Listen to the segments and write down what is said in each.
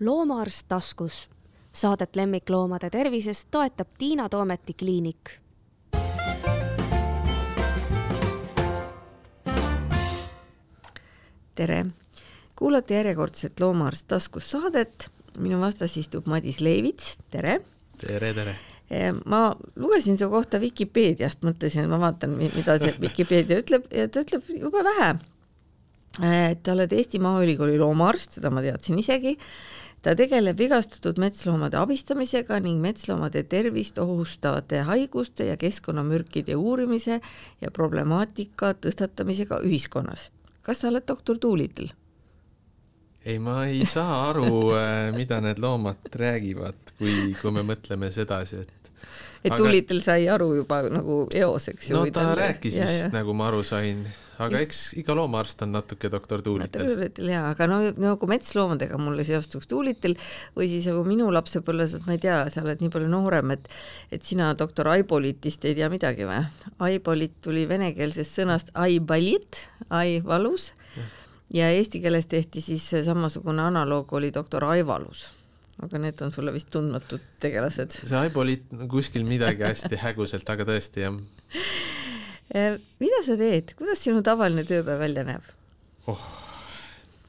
loomaarst taskus. Saadet lemmikloomade tervisest toetab Tiina Toometi kliinik. tere, kuulate järjekordset Loomaarst taskus saadet. minu vastas istub Madis Leivits, tere. tere, tere ma lugesin su kohta Vikipeediast, mõtlesin, et ma vaatan, mida see Vikipeedia ütleb ja ta ütleb jube vähe. et oled Eesti Maaülikooli loomaarst, seda ma teadsin isegi ta tegeleb vigastatud metsloomade abistamisega ning metsloomade tervist ohustavate haiguste ja keskkonnamürkide uurimise ja problemaatika tõstatamisega ühiskonnas. kas sa oled doktor Doolittle? ei, ma ei saa aru, äh, mida need loomad räägivad, kui, kui me mõtleme sedasi, et et aga... Doolittle sai aru juba nagu eos, eks ju. no ta talle... rääkis vist, nagu ma aru sain aga eks iga loomaarst on natuke doktor Tuulitel. Tuulitel jaa, aga no nagu metsloomadega mulle seostuks Tuulitel või siis nagu minu lapsepõlves, ma ei tea, sa oled nii palju noorem, et et sina doktor Aibolitist ei tea midagi või? Aibolit tuli venekeelsest sõnast aibalit, ai valus ja eesti keeles tehti siis samasugune analoog oli doktor Aivalus aga need on sulle vist tundmatud tegelased. see Aibolit kuskil midagi hästi häguselt, aga tõesti jah mida sa teed, kuidas sinu tavaline tööpäev välja näeb oh.?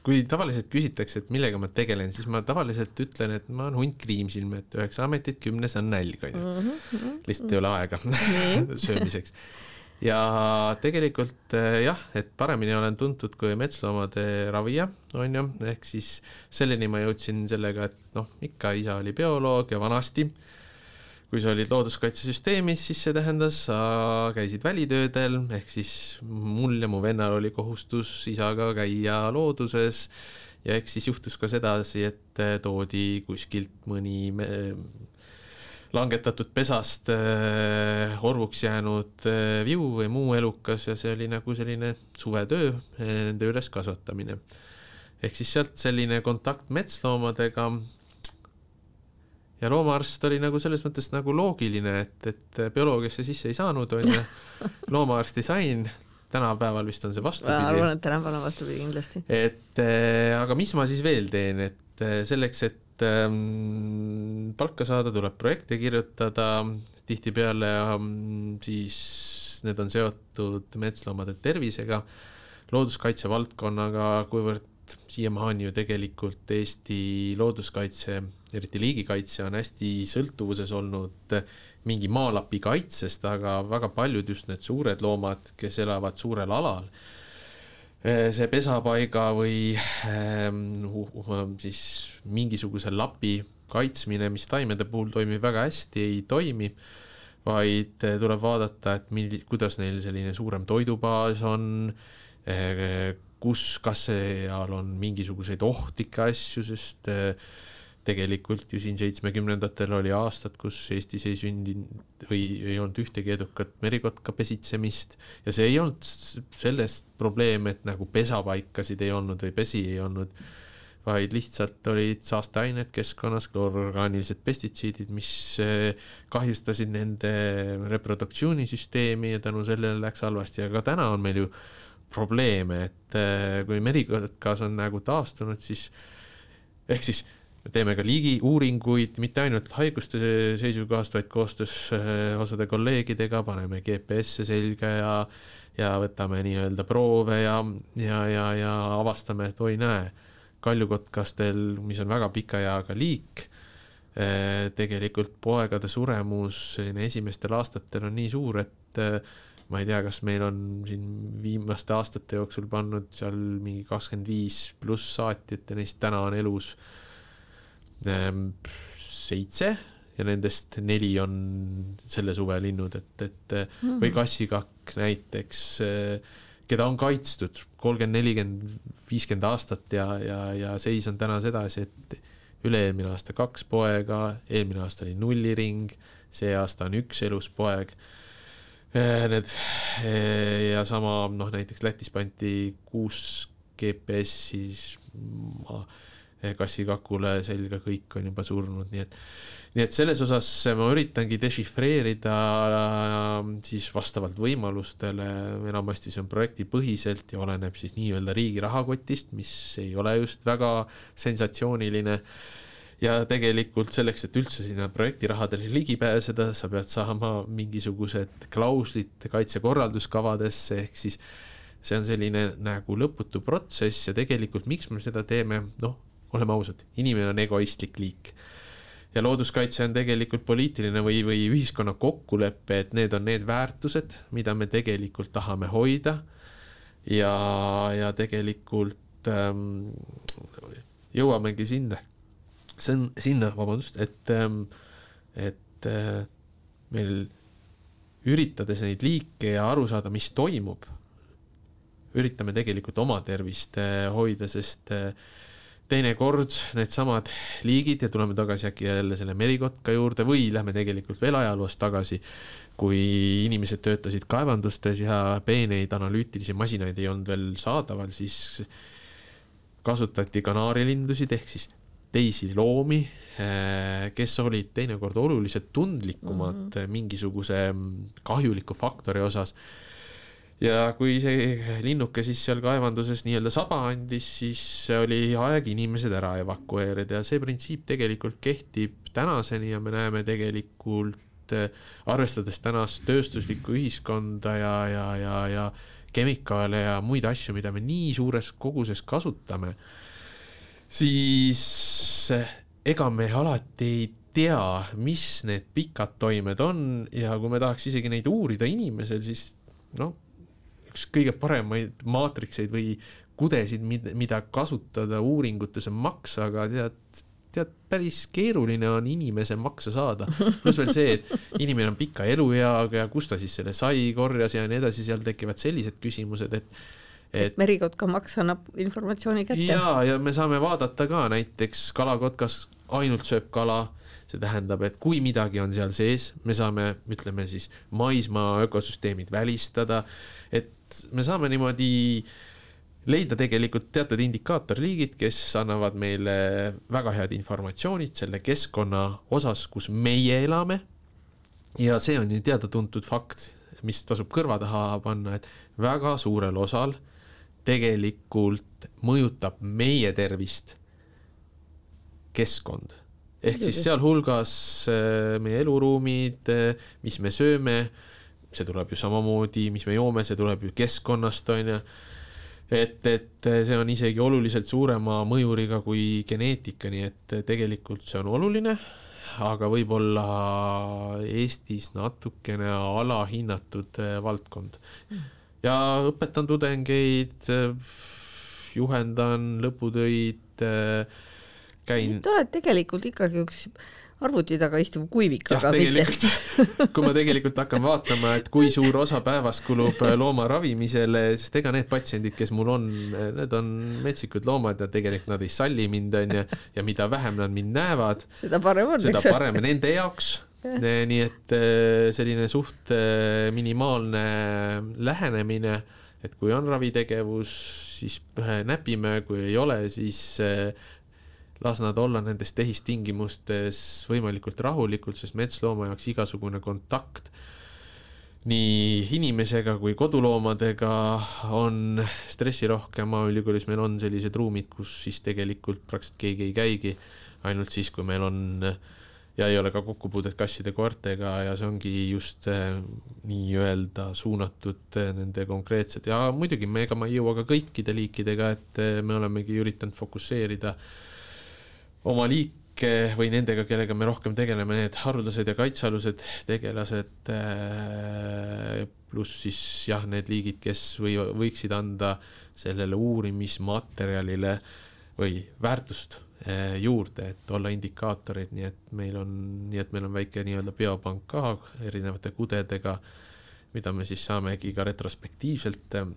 kui tavaliselt küsitakse, et millega ma tegelen, siis ma tavaliselt ütlen, et ma olen hunt kriimsilm, et üheksa ametit, kümnes on nälg, onju. Mhm, mhm, lihtsalt ei ole aega söömiseks. ja tegelikult äh, jah, et paremini olen tuntud kui metsloomade ravija, onju, ehk siis selleni ma jõudsin sellega, et noh, ikka isa oli bioloog ja vanasti äh, kui sa olid looduskaitsesüsteemis, siis see tähendas, sa käisid välitöödel, ehk siis mul ja mu vennal oli kohustus isaga käia looduses ja eks siis juhtus ka sedasi, et eh, toodi kuskilt mõni langetatud pesast äh, orvuks jäänud viu või muu elukas ja see oli nagu selline suvetöö, nende üleskasvatamine. ehk siis sealt selline kontakt metsloomadega ja loomaarst oli nagu selles mõttes nagu loogiline, et, et bioloogiasse sisse ei saanud, onju. loomaarsti sain, tänapäeval vist on see vastupidi. ma arvan, et tänapäeval on vastupidi kindlasti. et äh, aga mis ma siis veel teen, et äh, selleks, et ähm, palka saada, tuleb projekte kirjutada, tihtipeale ähm, siis need on seotud metsloomade tervisega, looduskaitse valdkonnaga, kuivõrd siiamaani ju tegelikult Eesti looduskaitse eriti liigikaitse on hästi sõltuvuses olnud mingi maalapi kaitsest, aga väga paljud just need suured loomad, kes elavad suurel alal, see pesapaiga või ähm, siis mingisuguse lapi kaitsmine, mis taimede puhul toimib väga hästi, ei toimi, vaid tuleb vaadata, et milli-, kuidas neil selline suurem toidubaas on, kus, kas seal on mingisuguseid ohtlikke asju, sest tegelikult ju siin seitsmekümnendatel oli aastad, kus Eestis ei sündinud või ei olnud ühtegi edukat merikotka pesitsemist. Ja see ei olnud sellest probleem, et nagu pesapaikasid ei olnud või pesi ei olnud, vaid lihtsalt olid saasteained keskkonnas, kloororgaanilised pestitsiidid, mis eh, kahjustasid nende reproduktsioonisüsteemi ja tänu sellele läks halvasti, aga täna on meil ju probleeme, et eh, kui merikotkas on nagu taastunud, siis ehk siis teeme ka liigiuuringuid, mitte ainult haiguste seisukohast, vaid koostöös äh, osade kolleegidega paneme GPS-e selga ja ja võtame nii-öelda proove ja, ja, ja, ja avastame, et oi näe, kaljukotkastel, mis on väga pika eaga liik, äh, tegelikult poegade suremus selline esimestel aastatel on nii suur, et äh, ma ei tea, kas meil on siin viimaste aastate jooksul pannud seal mingi kakskümmend viis pluss saatjat ja neist täna on elus seitse ja nendest neli on selle suve linnud, et, et mm -hmm. või kassikakk näiteks, eh, keda on kaitstud kolmkümmend, nelikümmend, viiskümmend aastat ja, ja, ja seis on täna sedasi, et üle-eelmine aasta kaks poega, eelmine aasta oli nulliring, see aasta on üks elus poeg. Eh, need ja sama noh, näiteks Lätis pandi kuus GPS-i, siis ma kassikakule selga, kõik on juba surnud, nii et nii et selles osas ma üritangi dešifreerida äh, siis vastavalt võimalustele, enamasti see on projektipõhiselt ja oleneb siis nii-öelda riigi rahakotist, mis ei ole just väga sensatsiooniline. Ja tegelikult selleks, et üldse sinna projektirahadele ligi pääseda, sa pead saama mingisugused klauslid kaitsekorralduskavadesse, ehk siis see on selline nagu lõputu protsess ja tegelikult miks me seda teeme, noh, oleme ausad, inimene on egoistlik liik ja looduskaitse on tegelikult poliitiline või, või ühiskonna kokkulepe, et need on need väärtused, mida me tegelikult tahame hoida. ja, ja tegelikult ähm, jõuamegi sinna, sinna, vabandust, et ähm,, et äh, meil üritades neid liike ja aru saada, mis toimub, üritame tegelikult oma tervist äh, hoida, sest äh, teinekord needsamad liigid ja tuleme tagasi äkki jälle selle merikotka juurde või lähme tegelikult veel ajaloos tagasi, kui inimesed töötasid kaevandustes ja peeneid analüütilisi masinaid ei olnud veel saadaval, siis kasutati kanaarilindusid ehk siis teisi loomi, eh, kes olid teinekord oluliselt tundlikumad mm -hmm. mingisuguse kahjuliku faktori osas ja kui see linnuke siis seal kaevanduses nii-öelda saba andis, siis oli aeg inimesed ära evakueerida. Ja see printsiip tegelikult kehtib tänaseni ja me näeme tegelikult, eh, arvestades tänast tööstuslikku ühiskonda ja, ja, ja, ja kemikaale ja muid asju, mida me nii suures koguses kasutame, siis eh, ega me alati ei tea, mis need pikad toimed on. Ja kui me tahaks isegi neid uurida inimesel, siis noh üks kõige paremaid maatrikseid või kudesid, mida kasutada uuringutes on maks, aga tead, tead, päris keeruline on inimese makse saada. pluss veel see, et inimene on pika elueaga ja kust ta siis selle sai, korjas ja nii edasi, seal tekivad sellised küsimused, et et merikotka maks annab informatsiooni kätte. ja, ja me saame vaadata ka näiteks kalakotkas ainult sööb kala, see tähendab, et kui midagi on seal sees, me saame, ütleme siis maismaa ökosüsteemid välistada, et me saame niimoodi leida tegelikult teatud indikaatorliigid, kes annavad meile väga head informatsioonid selle keskkonna osas, kus meie elame. ja see on ju teada-tuntud fakt, mis tasub kõrva taha panna, et väga suurel osal tegelikult mõjutab meie tervist keskkond. ehk siis sealhulgas äh, meie eluruumid, äh, mis me sööme see tuleb ju samamoodi, mis me joome, see tuleb ju keskkonnast, on ju. et, et see on isegi oluliselt suurema mõjuriga kui geneetika, nii et tegelikult see on oluline, aga võib-olla Eestis natukene alahinnatud eh, valdkond. ja õpetan tudengeid, juhendan lõputöid, eh, käin. Te olete tegelikult ikkagi üks arvuti taga istuv kuivik, aga mitte. kui ma tegelikult hakkan vaatama, et kui suur osa päevast kulub äh, looma ravimisele, sest ega need patsiendid, kes mul on, äh, need on metsikud loomad ja tegelikult nad ei salli mind, onju, ja mida vähem nad mind näevad, seda parem on, seda parem nende jaoks nii et äh, selline suht minimaalne lähenemine, et kui on ravitegevus, siis näpime, kui ei ole, siis las nad olla nendes tehistingimustes võimalikult rahulikult, sest metslooma jaoks igasugune kontakt nii inimesega kui koduloomadega on stressirohkem, Maaülikoolis meil on sellised ruumid, kus siis tegelikult praktiliselt keegi ei käigi, ainult siis, kui meil on ja ei ole ka kokkupuudet kasside-koertega ja see ongi just äh, nii-öelda suunatud äh, nende konkreetsed ja muidugi me, ega ma ei jõua ka kõikide liikidega, et äh, me olemegi üritanud fokusseerida äh, oma liike või nendega, kellega me rohkem tegeleme, need haruldased ja kaitsealused tegelased, äh, pluss siis jah, need liigid, kes või võiksid anda sellele uurimismaterjalile või väärtust äh, juurde, et olla indikaatorid, nii et meil on, nii et meil on väike nii-öelda biopank ka erinevate kudedega, mida me siis saamegi ka retrospektiivselt äh,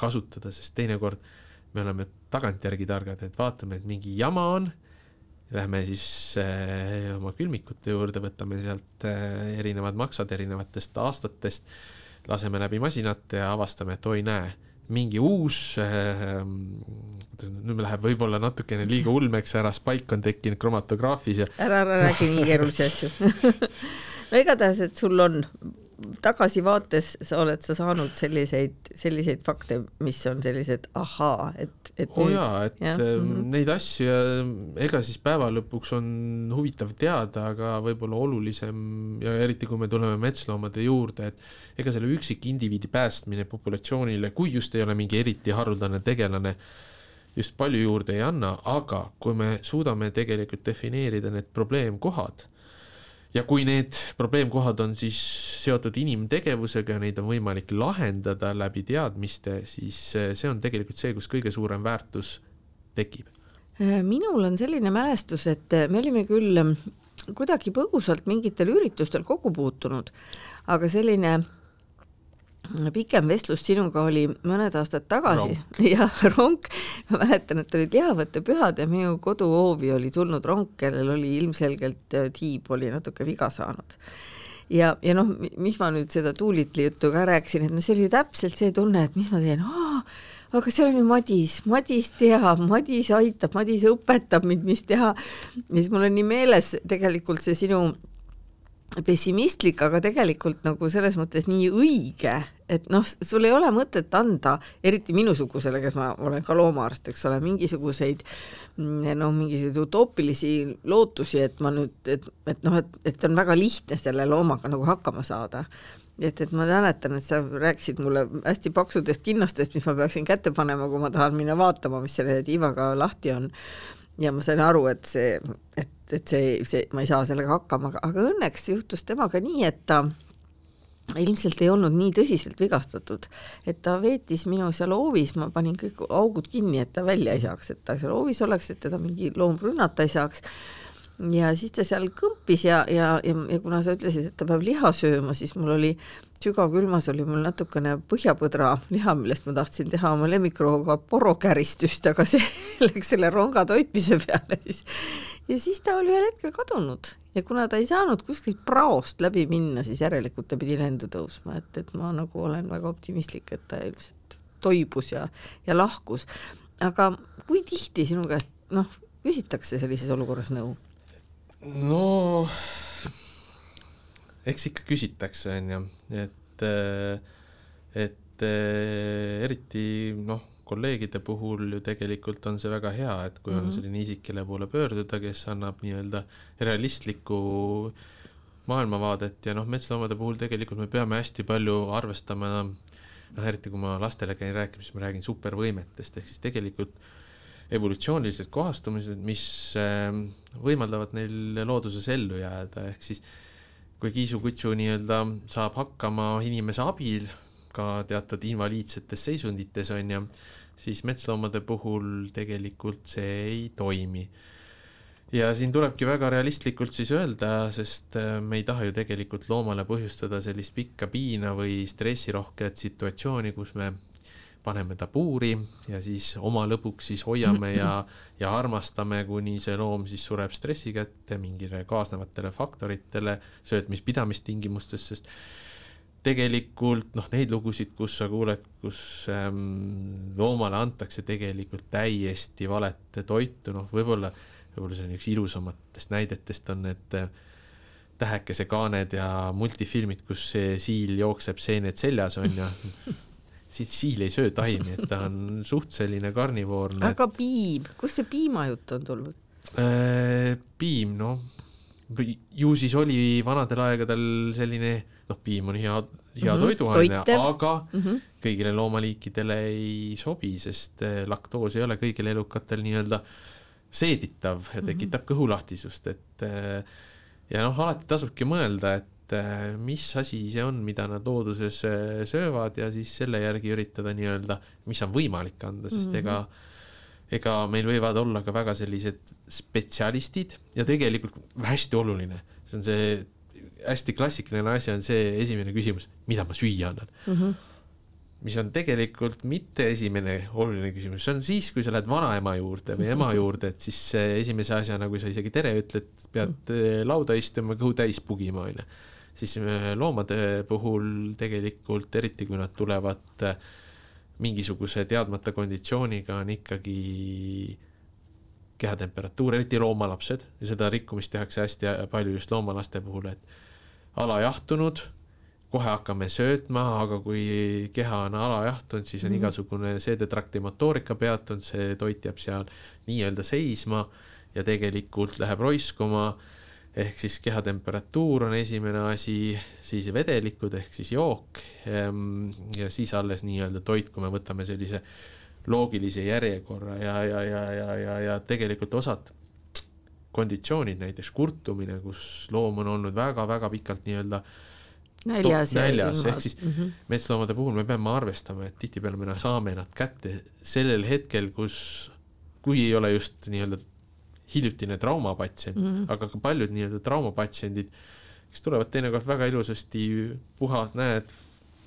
kasutada, sest teinekord me oleme tagantjärgi targad, et vaatame, et mingi jama on Lähme siis äh, oma külmikute juurde, võtame sealt äh, erinevad maksad erinevatest aastatest, laseme läbi masinate ja avastame, et oi näe, mingi uus äh,, nüüd läheb võib-olla natukene liiga ulmeks ära, spaik on tekkinud kromatograafis ja ära, ära räägi nii keerulisi asju. No igatahes, et sul on tagasivaates sa oled sa saanud selliseid, selliseid fakte, mis on sellised ahaa, et, et oo oh jaa, et ja, mm -hmm. neid asju, ega siis päeva lõpuks on huvitav teada, aga võib-olla olulisem ja eriti, kui me tuleme metsloomade juurde, et ega selle üksikindiviidi päästmine populatsioonile, kui just ei ole mingi eriti haruldane tegelane, just palju juurde ei anna, aga kui me suudame tegelikult defineerida need probleemkohad ja kui need probleemkohad on siis seotud inimtegevusega ja neid on võimalik lahendada läbi teadmiste, siis eh, see on tegelikult see, kus kõige suurem väärtus tekib. Äh, minul on selline mälestus, et me olime küll kuidagi põgusalt mingitel üritustel kokku puutunud, aga selline pikem vestlus sinuga oli mõned aastad tagasi, jah, rong, ma mäletan, et olid lihavõttepühad ja minu koduhoovi oli tulnud rong, kellel oli ilmselgelt äh, tiib oli natuke viga saanud. ja, ja noh, mis ma nüüd seda Tuulitli juttu ka rääkisin, et no see oli ju täpselt see tunne, et mis ma teen, aga seal on ju Madis, Madis teab, Madis aitab, Madis õpetab mind, mis teha. ja siis mul on nii meeles tegelikult see sinu pessimistlik, aga tegelikult nagu selles mõttes nii õige, et noh, sul ei ole mõtet anda, eriti minusugusele, kes ma olen ka loomaarst, eks ole, mingisuguseid noh, mingisuguseid utoopilisi lootusi, et ma nüüd, et, et noh, et, et on väga lihtne selle loomaga nagu hakkama saada. et, et ma mäletan, et sa rääkisid mulle hästi paksudest kinnastest, mis ma peaksin kätte panema, kui ma tahan minna vaatama, mis selle tiivaga lahti on ja ma sain aru, et see, et, et see, see, ma ei saa sellega hakkama, aga õnneks juhtus temaga nii, et ta ilmselt ei olnud nii tõsiselt vigastatud, et ta veetis minu seal hoovis, ma panin kõik augud kinni, et ta välja ei saaks, et ta seal hoovis oleks, et teda mingi loom rünnata ei saaks ja siis ta seal kõmpis ja, ja, ja, ja kuna sa ütlesid, et ta peab liha sööma, siis mul oli sügavkülmas oli mul natukene põhjapõdra liha, millest ma tahtsin teha oma lemmikrooga porokäristust, aga see läks selle ronga toitmise peale siis. ja siis ta oli ühel hetkel kadunud ja kuna ta ei saanud kuskilt praost läbi minna, siis järelikult ta pidi lendu tõusma, et, et ma nagu olen väga optimistlik, et ta ilmselt toibus ja, ja lahkus. aga kui tihti sinu käest noh, küsitakse sellises olukorras nõu? no eks ikka küsitakse, on ju, et, et eriti noh, kolleegide puhul ju tegelikult on see väga hea, et kui mm -hmm. on mhm. selline isik, kelle poole pöörduda, kes annab nii-öelda realistlikku maailmavaadet ja noh, metsloomade puhul tegelikult me peame hästi palju arvestama noh, eriti kui ma lastele käin rääkimas, ma räägin supervõimetest, ehk siis tegelikult evolutsioonilised kohastumised, mis ähm, võimaldavad neil looduses ellu jääda, ehk siis kui kiisukutsu nii-öelda saab hakkama inimese abil ka teatud invaliidsetes seisundites, on ju, siis metsloomade puhul tegelikult see ei toimi. ja siin tulebki väga realistlikult siis öelda, sest äh, me ei taha ju tegelikult loomale põhjustada sellist pikka piina või stressirohket situatsiooni, kus me paneme ta puuri ja siis oma lõbuks siis hoiame ja, ja armastame, kuni see loom siis sureb stressi kätte mingile kaasnevatele faktoritele, söötmis-pidamistingimustes, sest tegelikult noh, neid lugusid, kus sa kuuled, kus ähm, loomale antakse tegelikult täiesti valet toitu, noh, võib-olla, võib-olla see on üks ilusamatest näidetest on need äh, tähekesekaaned ja multifilmid, kus see siil jookseb seened seljas on ju siis siil ei söö taimi, et ta on suht selline karnivoorne. aga piim, kust see piimajutt on tulnud? Äh, piim, noh, ju siis oli vanadel aegadel selline, noh, piim on hea, hea mm -hmm. toiduaine, aga mm -hmm. kõigile loomaliikidele ei sobi, sest äh, laktoos ei ole kõigil elukatel nii-öelda seeditav ja mhm. tekitab mm -hmm. kõhulahtisust, et äh, ja noh, alati tasubki mõelda, et äh, mis asi see on, mida nad looduses söövad ja siis selle järgi üritada nii-öelda, mis on võimalik anda, sest mm -hmm. ega ega meil võivad olla ka väga sellised spetsialistid ja tegelikult hästi oluline, see on see hästi klassikaline asi on see esimene küsimus, mida ma süüa annan. Mm. -hmm mis on tegelikult mitte esimene oluline küsimus, see on siis, kui sa lähed vanaema juurde või ema juurde, et siis esimese asjana, kui sa isegi tere ütled, pead äh, lauda istuma, kõhu täis pugima, onju siis äh, loomade puhul tegelikult, eriti kui nad tulevad äh, mingisuguse teadmata konditsiooniga on ikkagi kehatemperatuur, eriti loomalapsed ja seda rikkumist tehakse hästi palju just loomalaste puhul, et alajahtunud, kohe hakkame söötma, aga kui keha on alajahtunud, siis on mm -hmm. igasugune seedetrakti motoorika peatunud, see toit jääb seal nii-öelda seisma ja tegelikult läheb roiskuma ehk siis kehatemperatuur on esimene asi, siis vedelikud ehk siis jook ehm, ja siis alles nii-öelda toit, kui me võtame sellise loogilise järjekorra ja, ja, ja, ja, ja, ja tegelikult osad konditsioonid, näiteks kurtumine, kus loom on olnud väga-väga pikalt nii-öelda näljas, näljas, ehk siis mm -hmm. metsloomade puhul me peame arvestama, et tihtipeale me saame nad kätte sellel hetkel, kus, kui ei ole just nii-öelda hiljutine traumapatsient mm, -hmm. aga ka paljud nii-öelda traumapatsiendid, kes tulevad teinekord väga ilusasti puhas, näed,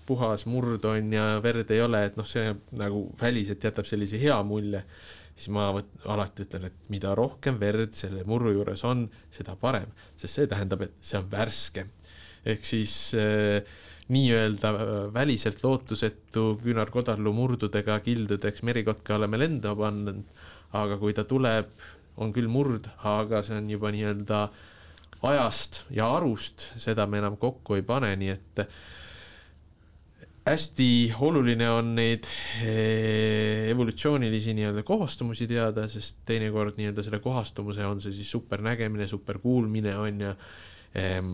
puhas murd on ja verd ei ole, et noh, see nagu väliselt jätab sellise hea mulje, siis ma võt, alati ütlen, et mida rohkem verd selle murru juures on, seda parem, sest see tähendab, et see on värske. ehk siis äh, nii-öelda äh, väliselt lootusetu küünarkodarlu murdudega kildudeks merikotka oleme lenda pannud, aga kui ta tuleb on küll murd, aga see on juba nii-öelda ajast ja arust, seda me enam kokku ei pane, nii et hästi oluline on neid eh, evolutsioonilisi nii-öelda kohastumusi teada, sest teinekord nii-öelda selle kohastumuse on see siis supernägemine, superkuulmine on ju ehm,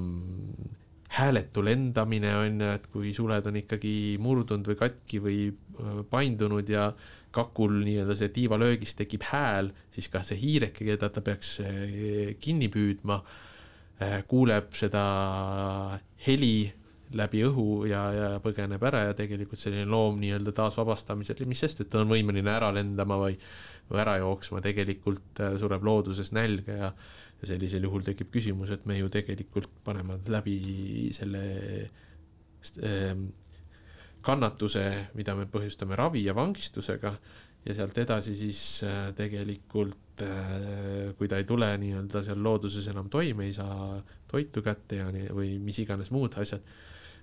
hääletu lendamine on ju, et kui suled on ikkagi murdunud või katki või paindunud ja kakul nii-öelda see tiivalöögis tekib hääl, siis ka see hiireke, keda ta peaks äh, kinni püüdma, äh, kuuleb seda heli läbi õhu ja, ja põgeneb ära ja tegelikult selline loom nii-öelda taasvabastamisel, mis sest, et ta on võimeline ära lendama või, või ära jooksma, tegelikult sureb looduses nälga ja ja sellisel juhul tekib küsimus, et me ju tegelikult paneme läbi selle ähm, kannatuse, mida me põhjustame ravi ja vangistusega ja sealt edasi siis äh, tegelikult äh, kui ta ei tule nii-öelda seal looduses enam toime, ei saa toitu kätte ja nii, või mis iganes muud asjad,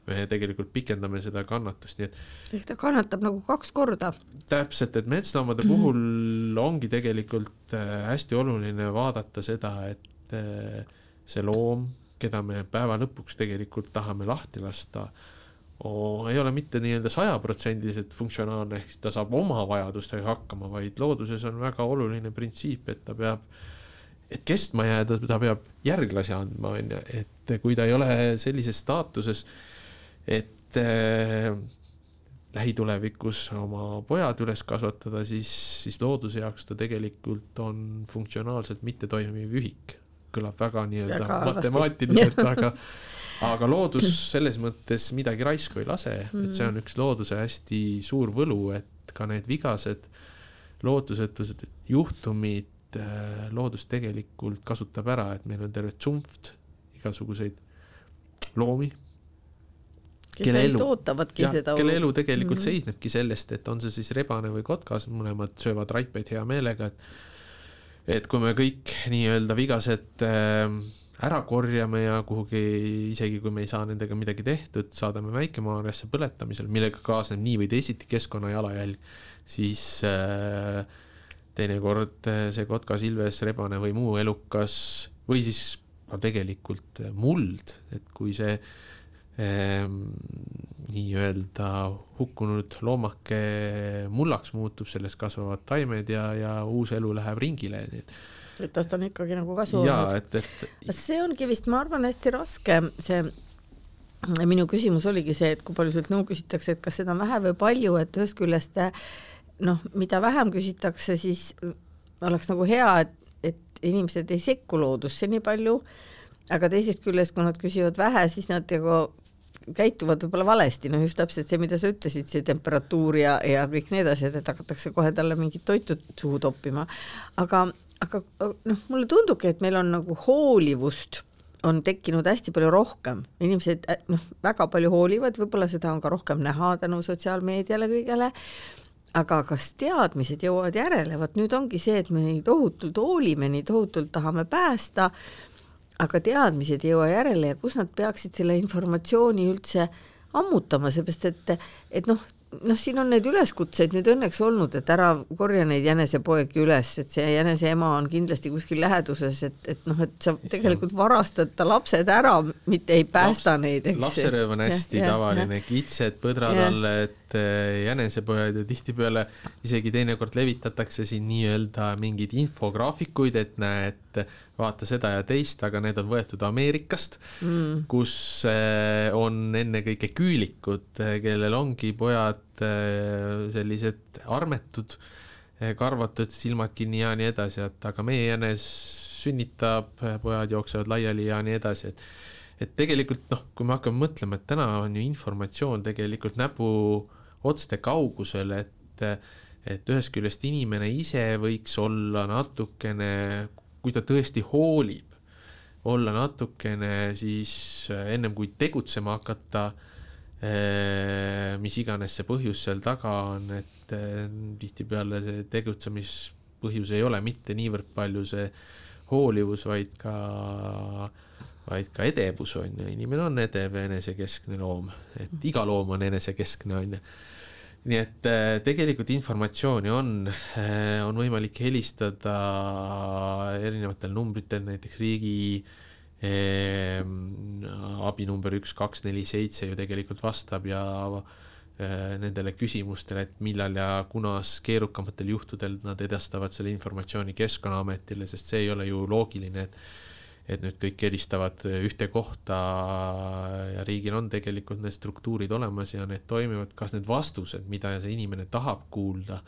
me tegelikult pikendame seda kannatust, nii et ehk ta kannatab nagu kaks korda. täpselt, et metsloomade puhul ongi tegelikult äh, hästi oluline vaadata seda, et eh, see loom, keda me päeva lõpuks tegelikult tahame lahti lasta, ei ole mitte nii-öelda sajaprotsendiliselt funktsionaalne, ehk ta saab oma vajadustega hakkama, vaid looduses on väga oluline printsiip, et ta peab, et kestma jääda, ta peab järglasi andma, on ju, et kui ta ei ole sellises staatuses, et äh, lähitulevikus oma pojad üles kasvatada, siis, siis looduse jaoks ta tegelikult on funktsionaalselt mittetoimiv ühik. Kõlab väga nii-öelda matemaatiliselt, aga aga loodus selles mõttes midagi raisku ei lase. Mm., et see on üks looduse hästi suur võlu, et ka need vigased lootusetused juhtumid äh, loodus tegelikult kasutab ära, et meil on terve tsumpht igasuguseid loomi, kelle elu, ootavadki ja, seda kelle elu tegelikult mm -hmm. seisnebki sellest, et on see siis rebane või kotkas, mõlemad söövad raipeid hea meelega, et et kui me kõik nii-öelda vigased äh, ära korjame ja kuhugi, isegi kui me ei saa nendega midagi tehtud, saadame väikemaarjasse põletamisel, millega kaasneb nii või teisiti keskkonna jalajälg, siis äh, teinekord äh, see kotkas, ilves, rebane või muu elukas või siis ka tegelikult muld, et kui see nii-öelda hukkunud loomake mullaks muutub, sellest kasvavad taimed ja, ja uus elu läheb ringile, nii et et tast on ikkagi nagu kasu olnud. et, et see ongi vist, ma arvan, hästi raske, see minu küsimus oligi see, et kui palju sult nõu küsitakse, et kas seda on vähe või palju, et ühest küljest noh, mida vähem küsitakse, siis oleks nagu hea, et, et inimesed ei sekku loodusse nii palju, aga teisest küljest, kui nad küsivad vähe, siis nad nagu käituvad võib-olla valesti, noh just täpselt see, mida sa ütlesid, see temperatuur ja, ja kõik need asjad, et hakatakse kohe talle mingit toitu suhu toppima. aga, aga noh, mulle tundubki, et meil on nagu hoolivust on tekkinud hästi palju rohkem, inimesed noh, väga palju hoolivad, võib-olla seda on ka rohkem näha tänu sotsiaalmeediale kõigele, aga kas teadmised jõuavad järele, vot nüüd ongi see, et me nii tohutult hoolime, nii tohutult tahame päästa aga teadmised ei jõua järele ja kus nad peaksid selle informatsiooni üldse ammutama, seepärast et, et noh, noh, siin on neid üleskutseid nüüd õnneks olnud, et ära korja neid jänesepoegi üles, et see jänese ema on kindlasti kuskil läheduses, et, et noh, et sa tegelikult varastad ta lapsed ära, mitte ei päästa Laps, neid, eks. lapserööv on hästi ja, tavaline, kitsed, põdratalled, eh, jänesepojad ja tihtipeale isegi teinekord levitatakse siin nii-öelda mingeid infograafikuid, et näe, et vaata seda ja teist, aga need on võetud Ameerikast mm., kus eh, on ennekõike küülikud, eh, kellel ongi pojad eh, sellised armetud, karvatud, silmad kinni ja nii edasi, et aga meie jänes sünnitab, pojad jooksevad laiali ja nii edasi, et et tegelikult noh, kui me hakkame mõtlema, et täna on ju informatsioon tegelikult näpuotste kaugusel, et et ühest küljest inimene ise võiks olla natukene kui ta tõesti hoolib, olla natukene siis eh, ennem kui tegutsema hakata, eh, mis iganes see põhjus seal taga on, et eh, tihtipeale see tegutsemispõhjus ei ole mitte niivõrd palju see hoolivus, vaid ka, vaid ka edevus on ju, inimene on edev ja enesekeskne loom, et iga loom on enesekeskne on ju. Nii et äh, tegelikult informatsiooni on, äh, on võimalik helistada erinevatel numbritel, näiteks riigi eh, abinumber üks, kaks, neli, seitse ju tegelikult vastab ja eh, nendele küsimustele, et millal ja kunas keerukamatel juhtudel nad edastavad selle informatsiooni Keskkonnaametile, sest see ei ole ju loogiline, et et nüüd kõik helistavad ühte kohta ja riigil on tegelikult need struktuurid olemas ja need toimivad, kas need vastused, mida see inimene tahab kuulda,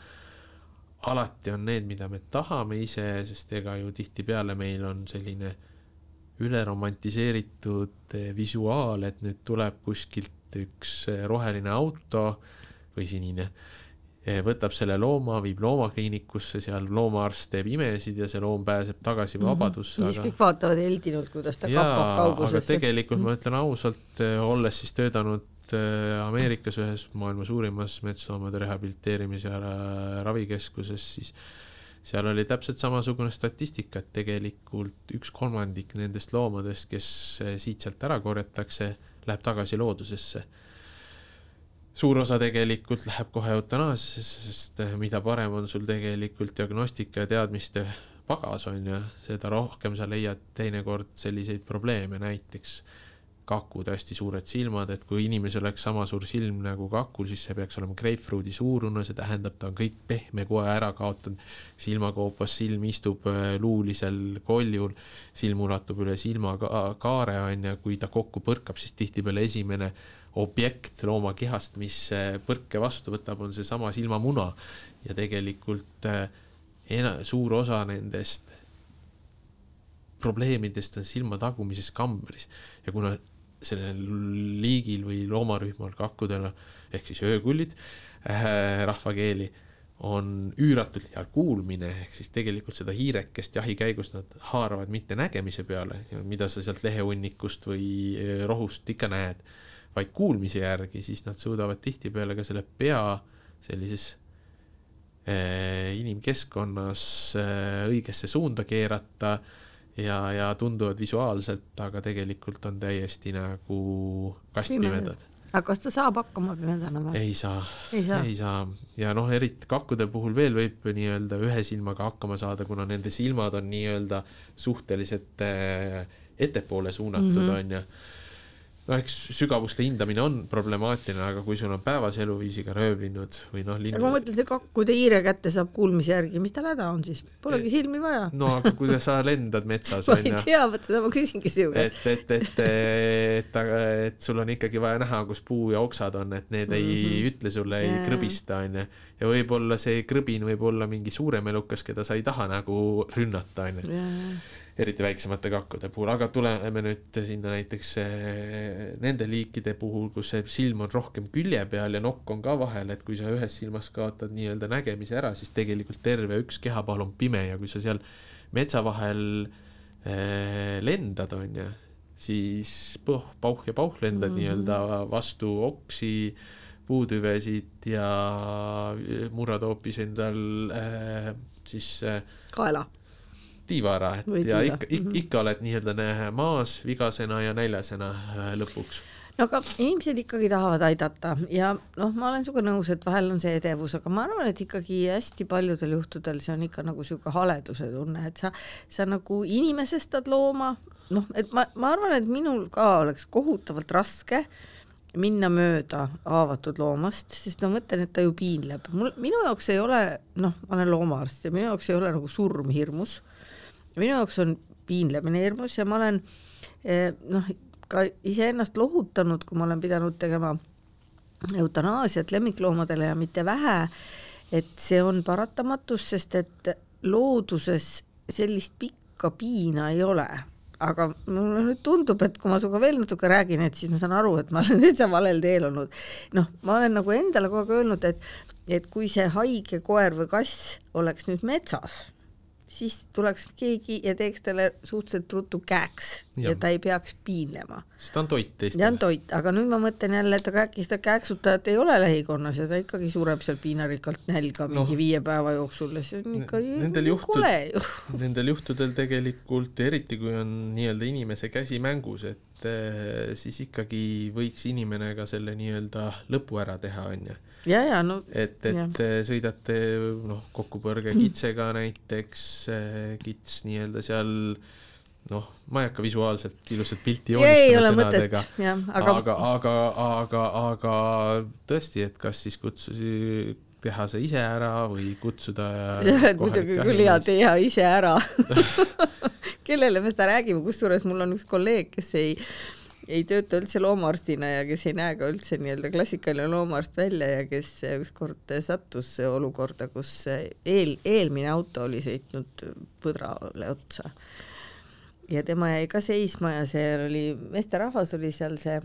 alati on need, mida me tahame ise, sest ega ju tihtipeale meil on selline üleromantiseeritud visuaal, et nüüd tuleb kuskilt üks roheline auto või sinine võtab selle looma, viib loomakliinikusse, seal loomaarst teeb imesid ja see loom pääseb tagasi mm -hmm. vabadusse. siis aga... kõik vaatavad heldinult, kuidas ta jaa, kapab kaugusesse. aga tegelikult mm -hmm. ma ütlen ausalt, eh, olles siis töötanud eh, Ameerikas ühes maailma suurimas metsloomade rehabiliteerimis- ja ravikeskuses, siis seal oli täpselt samasugune statistika, et tegelikult üks kolmandik nendest loomadest, kes siit-sealt ära korjatakse, läheb tagasi loodusesse suur osa tegelikult läheb kohe eutanaasiasse, sest eh, mida parem on sul tegelikult diagnostika ja teadmiste pagas, on ju, seda rohkem sa leiad teinekord selliseid probleeme, näiteks kakud, hästi suured silmad, et kui inimesel oleks sama suur silm nagu kakul, siis see peaks olema grapefruudi suurune, see tähendab, ta on kõik pehme koe ära kaotanud, silmakoopas silm istub eh, luulisel koljul, silm ulatub üle silmakaare, on ju, kui ta kokku põrkab, siis tihtipeale esimene objekt looma kehast, mis põrke vastu võtab, on seesama silmamuna. Ja tegelikult äh, ena-, suur osa nendest probleemidest on silma tagumises kambris. Ja kuna sellel liigil või loomarühmal kakkudel ehk siis öökullid äh, rahvakeeli on üüratult hea kuulmine, ehk siis tegelikult seda hiirekest jahi käigus nad haaravad mitte nägemise peale, mida sa sealt lehehunnikust või äh, rohust ikka näed vaid kuulmise järgi, siis nad suudavad tihtipeale ka selle pea sellises äh, inimkeskkonnas äh, õigesse suunda keerata ja, ja tunduvad visuaalselt, aga tegelikult on täiesti nagu kastpimedad aga kas ta saab hakkama pimedana või? ei saa, ei saa, ei saa. ja noh, eriti kakkude puhul veel võib nii-öelda ühe silmaga hakkama saada, kuna nende silmad on nii-öelda suhteliselt äh, ettepoole suunatud, mhm. on ju noh, eks sügavuste hindamine on problemaatiline, aga kui sul on päevase eluviisiga röövlinnud või noh, linnud. ma mõtlen, see kakkude hiire kätte saab kuulmise järgi, mis tal häda on siis, polegi silmi vaja. no aga kui sa lendad metsas ma ei tea, vot seda ma küsingi sinu käest. et, et, et, et, et, et sul on ikkagi vaja näha, kus puu ja oksad on, et need mm -hmm. ei ütle sulle, ei yeah. krõbista, onju. ja võib-olla see krõbin võib olla mingi suurem elukas, keda sa ei taha nagu rünnata, onju eriti väiksemate kakkude puhul, aga tuleme nüüd sinna näiteks eh, nende liikide puhul, kus see silm on rohkem külje peal ja nokk on ka vahel, et kui sa ühes silmas kaotad nii-öelda nägemise ära, siis tegelikult terve üks kehapaal on pime ja kui sa seal metsa vahel äh, lendad, on ju, siis põh, pauh ja pauh lendad mm -hmm. nii-öelda vastu oksi, puutüvesid ja murrad hoopis endal äh, siis äh, kaela tiiva ära, et Või ja tiiva. ikka, ikka, mhm. ikka oled nii-öelda maas vigasena ja näljasena äh, lõpuks no aga inimesed ikkagi tahavad aidata ja noh, ma olen sinuga nõus, et vahel on see edevus, aga ma arvan, et ikkagi hästi paljudel juhtudel see on ikka nagu niisugune haleduse tunne, et sa, sa nagu inimesestad looma, noh, et ma, ma arvan, et minul ka oleks kohutavalt raske minna mööda haavatud loomast, sest ma mõtlen, et ta ju piinleb. mul, minu jaoks ei ole, noh, ma olen loomaarst ja minu jaoks ei ole nagu surm hirmus. Minu jaoks on piinlemine hirmus ja ma olen eh, noh, ka iseennast lohutanud, kui ma olen pidanud tegema eutanaasiat lemmikloomadele ja mitte vähe, et see on paratamatus, sest et looduses sellist pikka piina ei ole aga mulle nüüd tundub, et kui ma sinuga veel natuke räägin, et siis ma saan aru, et ma olen täitsa valel teel olnud. noh, ma olen nagu endale kogu aeg öelnud, et, et kui see haige koer või kass oleks nüüd metsas siis tuleks keegi ja teeks talle suhteliselt ruttu käeks ja, ja ta ei peaks piinlema. sest ta on toit teistele. ta on toit, aga nüüd ma mõtlen jälle, et aga äkki seda käeksutajat ei ole lähikonnas ja ta ikkagi sureb seal piinarikkalt nälga no, mingi viie päeva jooksul ja see on ikka nendel juhtud, kole ju. Nendel juhtudel tegelikult, eriti kui on nii-öelda inimese käsi mängus, et eh, siis ikkagi võiks inimene ka selle nii-öelda lõpu ära teha, onju ja, ja no. et, et ja. sõidate noh, kokkupõrge kitsega näiteks, kits nii-öelda seal noh, ma ei hakka visuaalselt ilusat pilti joonistama sõnadega, aga, aga, aga, aga, aga tõesti, et kas siis kutsusi teha see ise ära või kutsuda sa oled muidugi küll hea teha ise ära. Kellele me seda räägime, kusjuures mul on üks kolleeg, kes ei ei tööta üldse loomaarstina ja kes ei näe ka üldse nii-öelda klassikaline loomaarst välja ja kes ükskord sattus olukorda, kus eel, eelmine auto oli sõitnud põdrale otsa. ja tema jäi ka seisma ja seal oli, meesterahvas oli seal see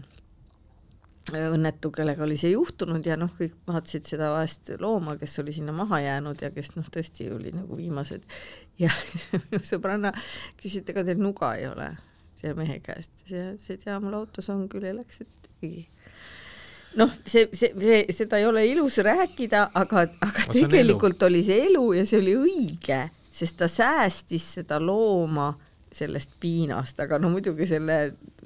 õnnetu, kellega oli see juhtunud ja noh, kõik vaatasid seda vaest looma, kes oli sinna maha jäänud ja kes noh, tõesti oli nagu viimased. Ja minu sõbranna küsis, et ega teil nuga ei ole? Selle mehe käest, see, see tea mul autos on küll ja läks, et ei. Noh, see, see, see, seda ei ole ilus rääkida, aga, aga tegelikult elu. oli see elu ja see oli õige, sest ta säästis seda looma sellest piinast, aga no muidugi selle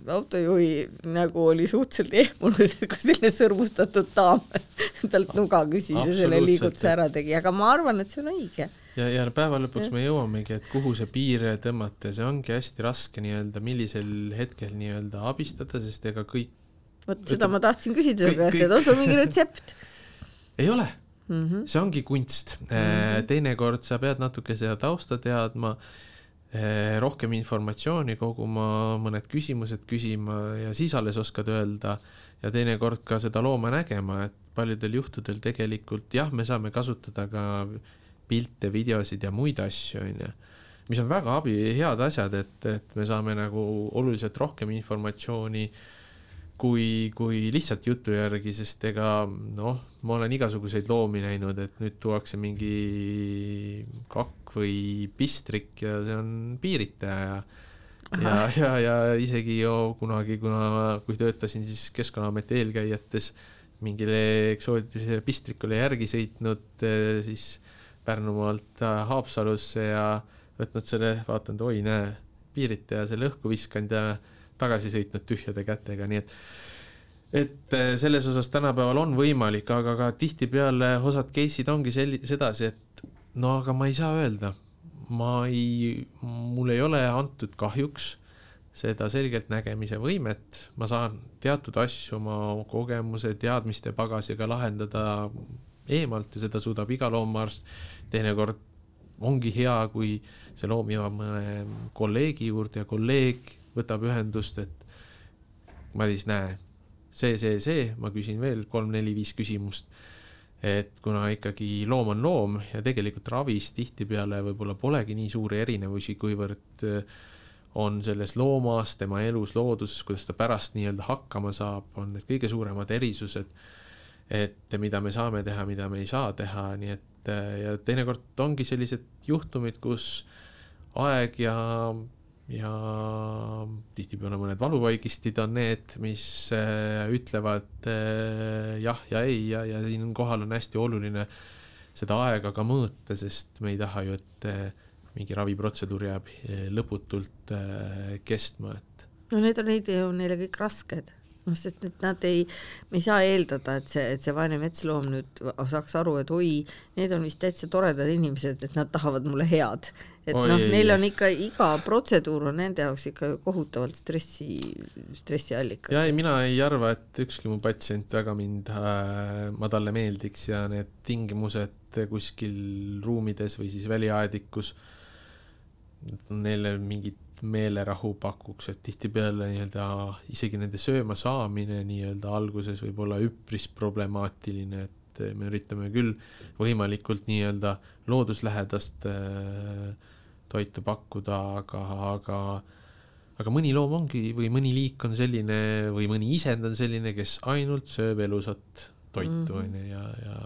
autojuhi nägu oli suhteliselt ehmunud, kui selline sõrmustatud daam talt nuga küsis ja selle liigutuse ära tegi, aga ma arvan, et see on õige ja, ja päeva lõpuks ja. me jõuamegi, et kuhu see piir tõmmata ja see ongi hästi raske nii-öelda, millisel hetkel nii-öelda abistada, sest ega kõik vot seda ma tahtsin küsida su käest, et on sul mingi retsept? ei ole mm. -hmm. see ongi kunst mm. -hmm. teinekord sa pead natuke seda tausta teadma, rohkem informatsiooni koguma, mõned küsimused küsima ja siis alles oskad öelda ja teinekord ka seda looma nägema, et paljudel juhtudel tegelikult jah, me saame kasutada ka pilte, videosid ja muid asju, onju. mis on väga abi, head asjad, et, et me saame nagu oluliselt rohkem informatsiooni kui, kui lihtsalt jutu järgi, sest ega noh, ma olen igasuguseid loomi näinud, et nüüd tuuakse mingi kakk või pistrik ja see on piiritaja ja ja, ja, ja isegi ju kunagi, kuna, kui töötasin siis Keskkonnaameti eelkäijates mingile eksootilisele pistrikule järgi sõitnud, siis Pärnumaalt äh, Haapsalusse ja võtnud selle, vaatan, et oi, näe, piiritaja selle õhku viskanud ja tagasi sõitnud tühjade kätega, nii et et äh, selles osas tänapäeval on võimalik, aga ka tihtipeale osad case'id ongi sel-, sedasi, et no aga ma ei saa öelda, ma ei, mul ei ole antud kahjuks seda selgeltnägemise võimet, ma saan teatud asju oma kogemuse, teadmiste pagasiga lahendada eemalt ja seda suudab iga loomaarst. teinekord ongi hea, kui see loom jõuab mõne kolleegi juurde ja kolleeg võtab ühendust, et Madis, näe, see, see, see, ma küsin veel kolm-neli-viis küsimust. et kuna ikkagi loom on loom ja tegelikult ravis tihtipeale võib-olla polegi nii suuri erinevusi, kuivõrd äh, on selles loomas, tema elus, looduses, kuidas ta pärast nii-öelda hakkama saab, on need kõige suuremad erisused et mida me saame teha, mida me ei saa teha, nii et ja teinekord ongi sellised juhtumid, kus aeg ja, ja tihtipeale mõned valuvaigistid on need, mis äh, ütlevad äh, jah ja ei ja, ja siinkohal on hästi oluline seda aega ka mõõta, sest me ei taha ju, et äh, mingi raviprotseduur jääb lõputult kestma, et. no need on, neid ju neile kõik rasked noh, sest et nad ei, me ei saa eeldada, et see, et see vaene metsloom nüüd saaks aru, et oi, need on vist täitsa toredad inimesed, et nad tahavad mulle head. et noh, neil on ikka iga protseduur on nende jaoks ikka kohutavalt stressi, stressiallikas. ja ei, mina ei arva, et ükski mu patsient väga mind äh,, ma talle meeldiks ja need tingimused kuskil ruumides või siis väliaedikus, neile mingit meelerahu pakuks, et tihtipeale nii-öelda isegi nende sööma saamine nii-öelda alguses võib olla üpris problemaatiline, et me üritame küll võimalikult nii-öelda looduslähedast äh, toitu pakkuda, aga, aga aga mõni loom ongi või mõni liik on selline või mõni isend on selline, kes ainult sööb elusat toitu, on ju, ja, ja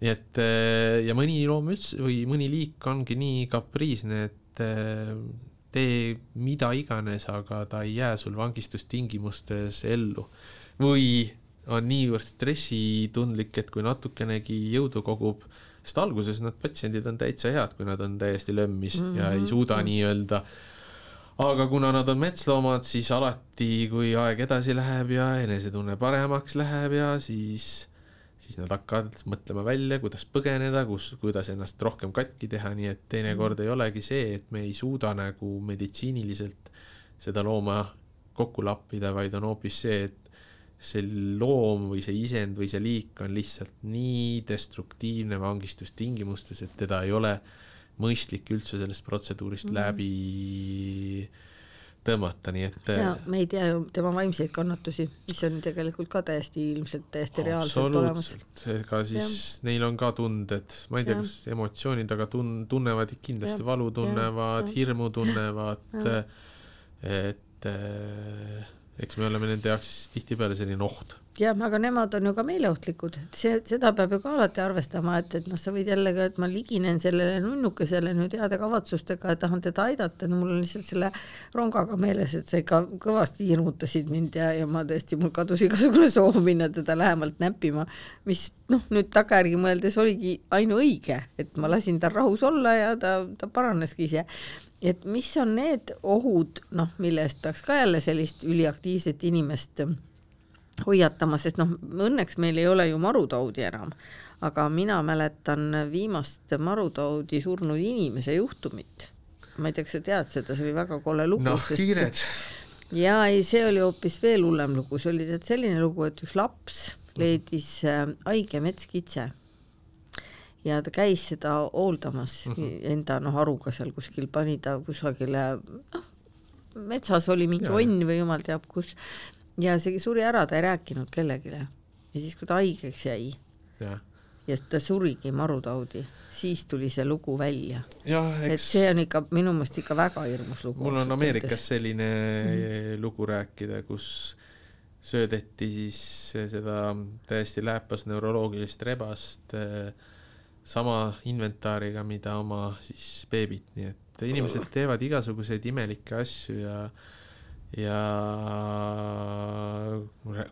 nii et äh, ja mõni loom üldse või mõni liik ongi nii kapriisne, et äh, tee mida iganes, aga ta ei jää sul vangistustingimustes ellu. või on niivõrd stressitundlik, et kui natukenegi jõudu kogub, sest alguses nad patsiendid on täitsa head, kui nad on täiesti lömmis mm -hmm. ja ei suuda mm -hmm. nii-öelda aga kuna nad on metsloomad, siis alati, kui aeg edasi läheb ja enesetunne paremaks läheb ja siis siis nad hakkavad mõtlema välja, kuidas põgeneda, kus, kuidas ennast rohkem katki teha, nii et teinekord mm. ei olegi see, et me ei suuda nagu meditsiiniliselt seda looma kokku lappida, vaid on hoopis see, et see loom või see isend või see liik on lihtsalt nii destruktiivne vangistustingimustes, et teda ei ole mõistlik üldse sellest protseduurist mm. läbi tõmmata, nii et. ja me ei tea ju tema vaimseid kannatusi, mis on tegelikult ka täiesti ilmselt täiesti reaalselt olemas. ega siis ja. neil on ka tunded, ma ei tea, kas emotsioonid, aga tun-, tunnevad kindlasti ja. valu tunnevad, hirmu tunnevad, et äh, eks me oleme nende jaoks tihtipeale selline oht. Jah, aga nemad on ju ka meeleohtlikud, et see, seda peab ju ka alati arvestama, et, et noh, sa võid jälle ka, et ma liginen sellele nunnukesele nüüd heade kavatsustega ja tahan teda aidata, no mul on lihtsalt selle rongaga meeles, et sa ikka kõvasti hirmutasid mind ja, ja ma tõesti, mul kadus igasugune soov minna teda lähemalt näppima, mis noh, nüüd tagajärgi mõeldes oligi ainuõige, et ma lasin tal rahus olla ja ta, ta paraneski ise et mis on need ohud, noh, mille eest peaks ka jälle sellist üliaktiivset inimest hoiatama, sest noh, õnneks meil ei ole ju marutaudi enam, aga mina mäletan viimast marutaudi surnud inimese juhtumit. ma ei tea, kas sa tead seda, see oli väga kole lugu. noh, kiired. ja ei, see oli hoopis veel hullem lugu, see oli tead selline lugu, et üks laps leidis äh, haige metskitse ja ta käis seda hooldamas mm -hmm. enda noh, haruga seal kuskil, pani ta kusagile noh, metsas oli mingi onn või jumal teab kus ja see suri ära, ta ei rääkinud kellelegi. ja siis, kui ta haigeks jäi ja, ja ta surigi marutaudi, siis tuli see lugu välja. Eks... et see on ikka minu meelest ikka väga hirmus lugu. mul on Ameerikas selline mm -hmm. lugu rääkida, kus söödeti siis seda täiesti lääpas neuroloogilist rebast eh, sama inventaariga, mida oma siis beebit, nii et inimesed teevad igasuguseid imelikke asju ja ja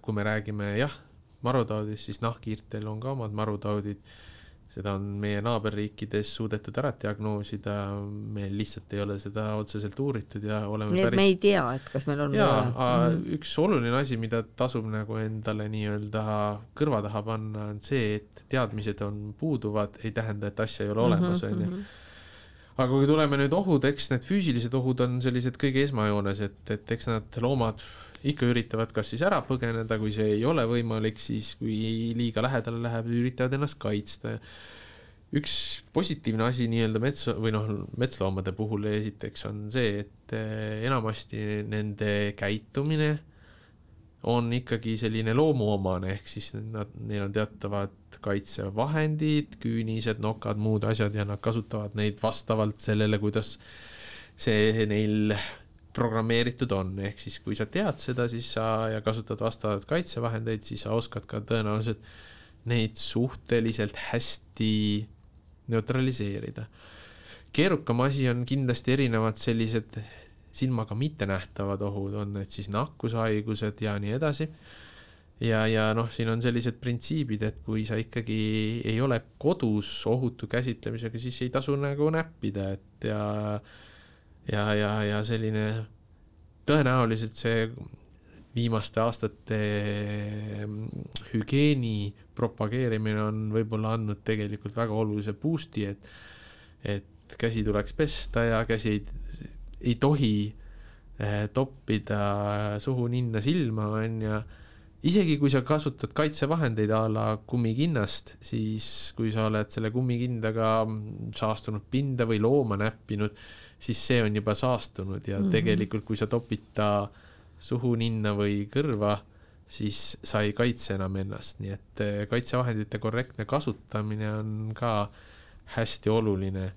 kui me räägime jah, marutaudist, siis nahkhiirtel on ka omad marutaudid. Seda on meie naaberriikides suudetud ära diagnoosida, meil lihtsalt ei ole seda otseselt uuritud ja oleme nii et päris... me ei tea, et kas meil on jaa, mm. üks oluline asi, mida tasub nagu endale nii-öelda kõrva taha panna, on see, et teadmised on puuduvad, ei tähenda, et asja ei ole olemas, mhm, on ju. mhm. Aga kui tuleme nüüd ohud, eks need füüsilised ohud on sellised kõige esmajoones, et, et eks need loomad ikka üritavad kas siis ära põgeneda, kui see ei ole võimalik, siis kui liiga lähedale läheb, üritavad ennast kaitsta. üks positiivne asi nii-öelda metsa või noh, metsloomade puhul esiteks on see, et eh, enamasti nende käitumine on ikkagi selline loomuomane, ehk siis nad, neil on teatavad kaitsevahendid, küünised, nokad, muud asjad ja nad kasutavad neid vastavalt sellele, kuidas see neil programmeeritud on, ehk siis kui sa tead seda, siis sa ja kasutad vastavaid kaitsevahendeid, siis sa oskad ka tõenäoliselt neid suhteliselt hästi neutraliseerida. keerukam asi on kindlasti erinevad sellised silmaga mittenähtavad ohud, on need siis nakkushaigused ja nii edasi. ja, ja noh, siin on sellised printsiibid, et kui sa ikkagi ei ole kodus ohutu käsitlemisega, siis ei tasu nagu näppida, et ja ja, ja, ja selline tõenäoliselt see viimaste aastate hügieeni propageerimine on võib-olla andnud tegelikult väga olulise boost'i, et, et käsi tuleks pesta ja käsi ei, ei tohi eh, toppida suhu, ninna, silma, on ju. isegi kui sa kasutad kaitsevahendeid a la kummikinnast, siis kui sa oled selle kummikindaga saastunud pinda või looma näppinud, siis see on juba saastunud ja mm -hmm. tegelikult, kui sa topid ta suhu, ninna või kõrva siis sa ei kaitse enam ennast, nii et eh, kaitsevahendite korrektne kasutamine on ka hästi oluline.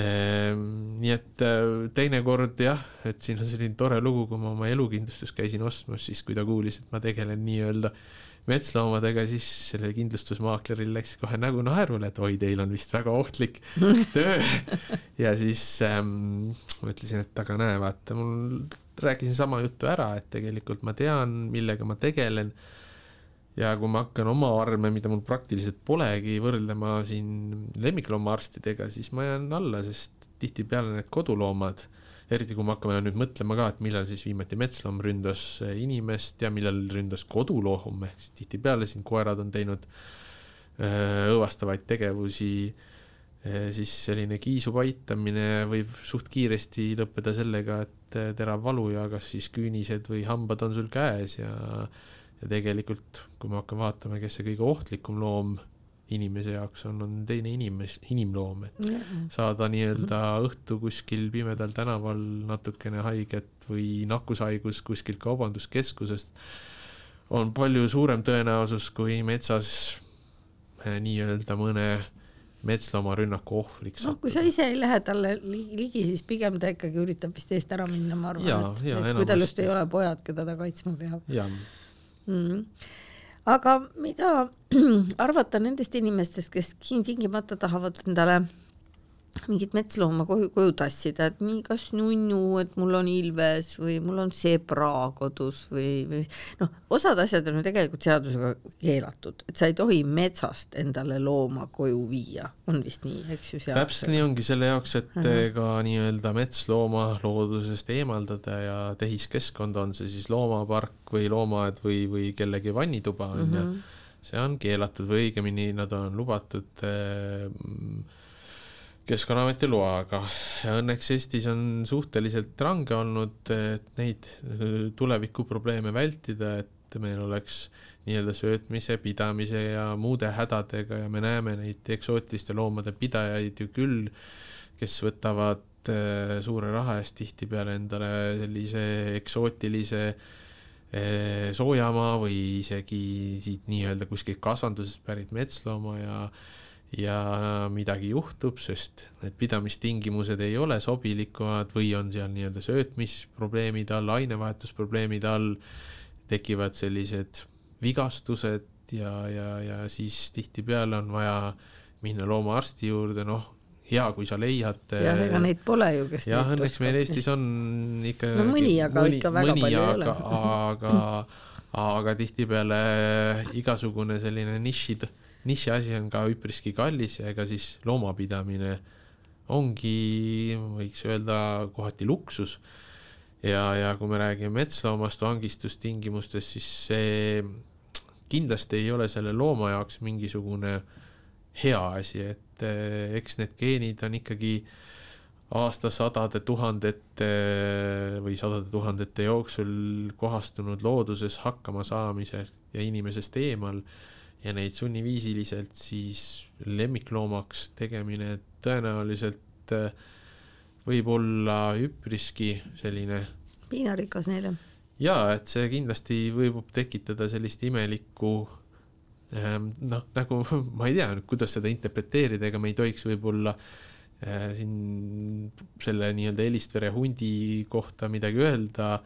Ehm, nii et eh, teinekord jah, et siin on selline tore lugu, kui ma oma elukindlustust käisin ostmas, siis kui ta kuulis, et ma tegelen nii-öelda metsloomadega, siis sellel kindlustusmaakleril läks kohe nägu naerule, et oi, teil on vist väga ohtlik töö. ja siis ähm, mõtlesin, et aga näe, vaata, mul rääkisin sama juttu ära, et tegelikult ma tean, millega ma tegelen. ja kui ma hakkan oma arme, mida mul praktiliselt polegi, võrdlema siin lemmikloomaarstidega, siis ma jään alla, sest tihtipeale need koduloomad, eriti kui me hakkame nüüd mõtlema ka, et millal siis viimati metsloom ründas inimest ja millal ründas koduloom, ehk siis tihtipeale siin koerad on teinud õõvastavaid tegevusi siis selline kiisu paitamine võib suht kiiresti lõppeda sellega, et terav valu ja kas siis küünised või hambad on sul käes ja, ja tegelikult, kui me hakkame vaatama, kes see kõige ohtlikum loom inimese jaoks on, on teine inimes-, inimloom, et mm -hmm. saada nii-öelda õhtu kuskil pimedal tänaval natukene haiget või nakkushaigus kuskilt kaubanduskeskusest, on palju suurem tõenäosus kui metsas eh, nii-öelda mõne metsloomarünnaku ohvriks noh, kui sa ise ei lähe talle ligi, siis pigem ta ikkagi üritab vist eest ära minna, ma arvan, et, et kui tal just ei ole pojad, keda ta kaitsma peab. Mm -hmm. Aga mida arvata nendest inimestest, kes tingimata tahavad endale mingit metslooma koju, koju tassida, et nii kas nunnu, et mul on ilves või mul on zebra kodus või, või noh, osad asjad on ju tegelikult seadusega keelatud, et sa ei tohi metsast endale looma koju viia, on vist nii, eks ju. täpselt nii ongi selle jaoks, et uh -huh. ka nii-öelda metslooma loodusest eemaldada ja tehiskeskkond, on see siis loomapark või loomaaed või, või kellegi vannituba on ju uh -huh., see on keelatud või õigemini nad on lubatud äh, Keskkonnaameti loaga. Ja õnneks Eestis on suhteliselt range olnud, et neid tulevikuprobleeme vältida, et meil oleks nii-öelda söötmise, pidamise ja muude hädadega ja me näeme neid eksootiliste loomade pidajaid ju küll, kes võtavad äh, suure raha eest tihtipeale endale sellise eksootilise äh, soojamaa või isegi siit nii-öelda kuskilt kasvandusest pärit metslooma ja ja midagi juhtub, sest need pidamistingimused ei ole sobilikud või on seal nii-öelda söötmisprobleemide all, ainevahetusprobleemide all, tekivad sellised vigastused ja, ja, ja siis tihtipeale on vaja minna loomaarsti juurde, noh, hea, kui sa leiad. jah, ega neid pole ju, kes jah, õnneks meil Eestis on ikka no mõni, aga mõni, ikka väga mõni, palju aga, ei ole. aga, aga tihtipeale igasugune selline nišid nišiasi on ka üpriski kallis ja ega siis loomapidamine ongi, võiks öelda, kohati luksus. ja, ja kui me räägime metsloomast vangistustingimustes, siis see kindlasti ei ole selle looma jaoks mingisugune hea asi, et eh, eks need geenid on ikkagi aastasadade, tuhandete või sadade tuhandete jooksul kohastunud looduses hakkama saamisel ja inimesest eemal ja neid sunniviisiliselt siis lemmikloomaks tegemine tõenäoliselt äh, võib olla üpriski selline piinarikas neile. jaa, et see kindlasti võib tekitada sellist imelikku ähm, noh, nagu ma ei tea nüüd, kuidas seda interpreteerida, ega me ei tohiks võib-olla äh, siin selle nii-öelda Elistvere hundi kohta midagi öelda,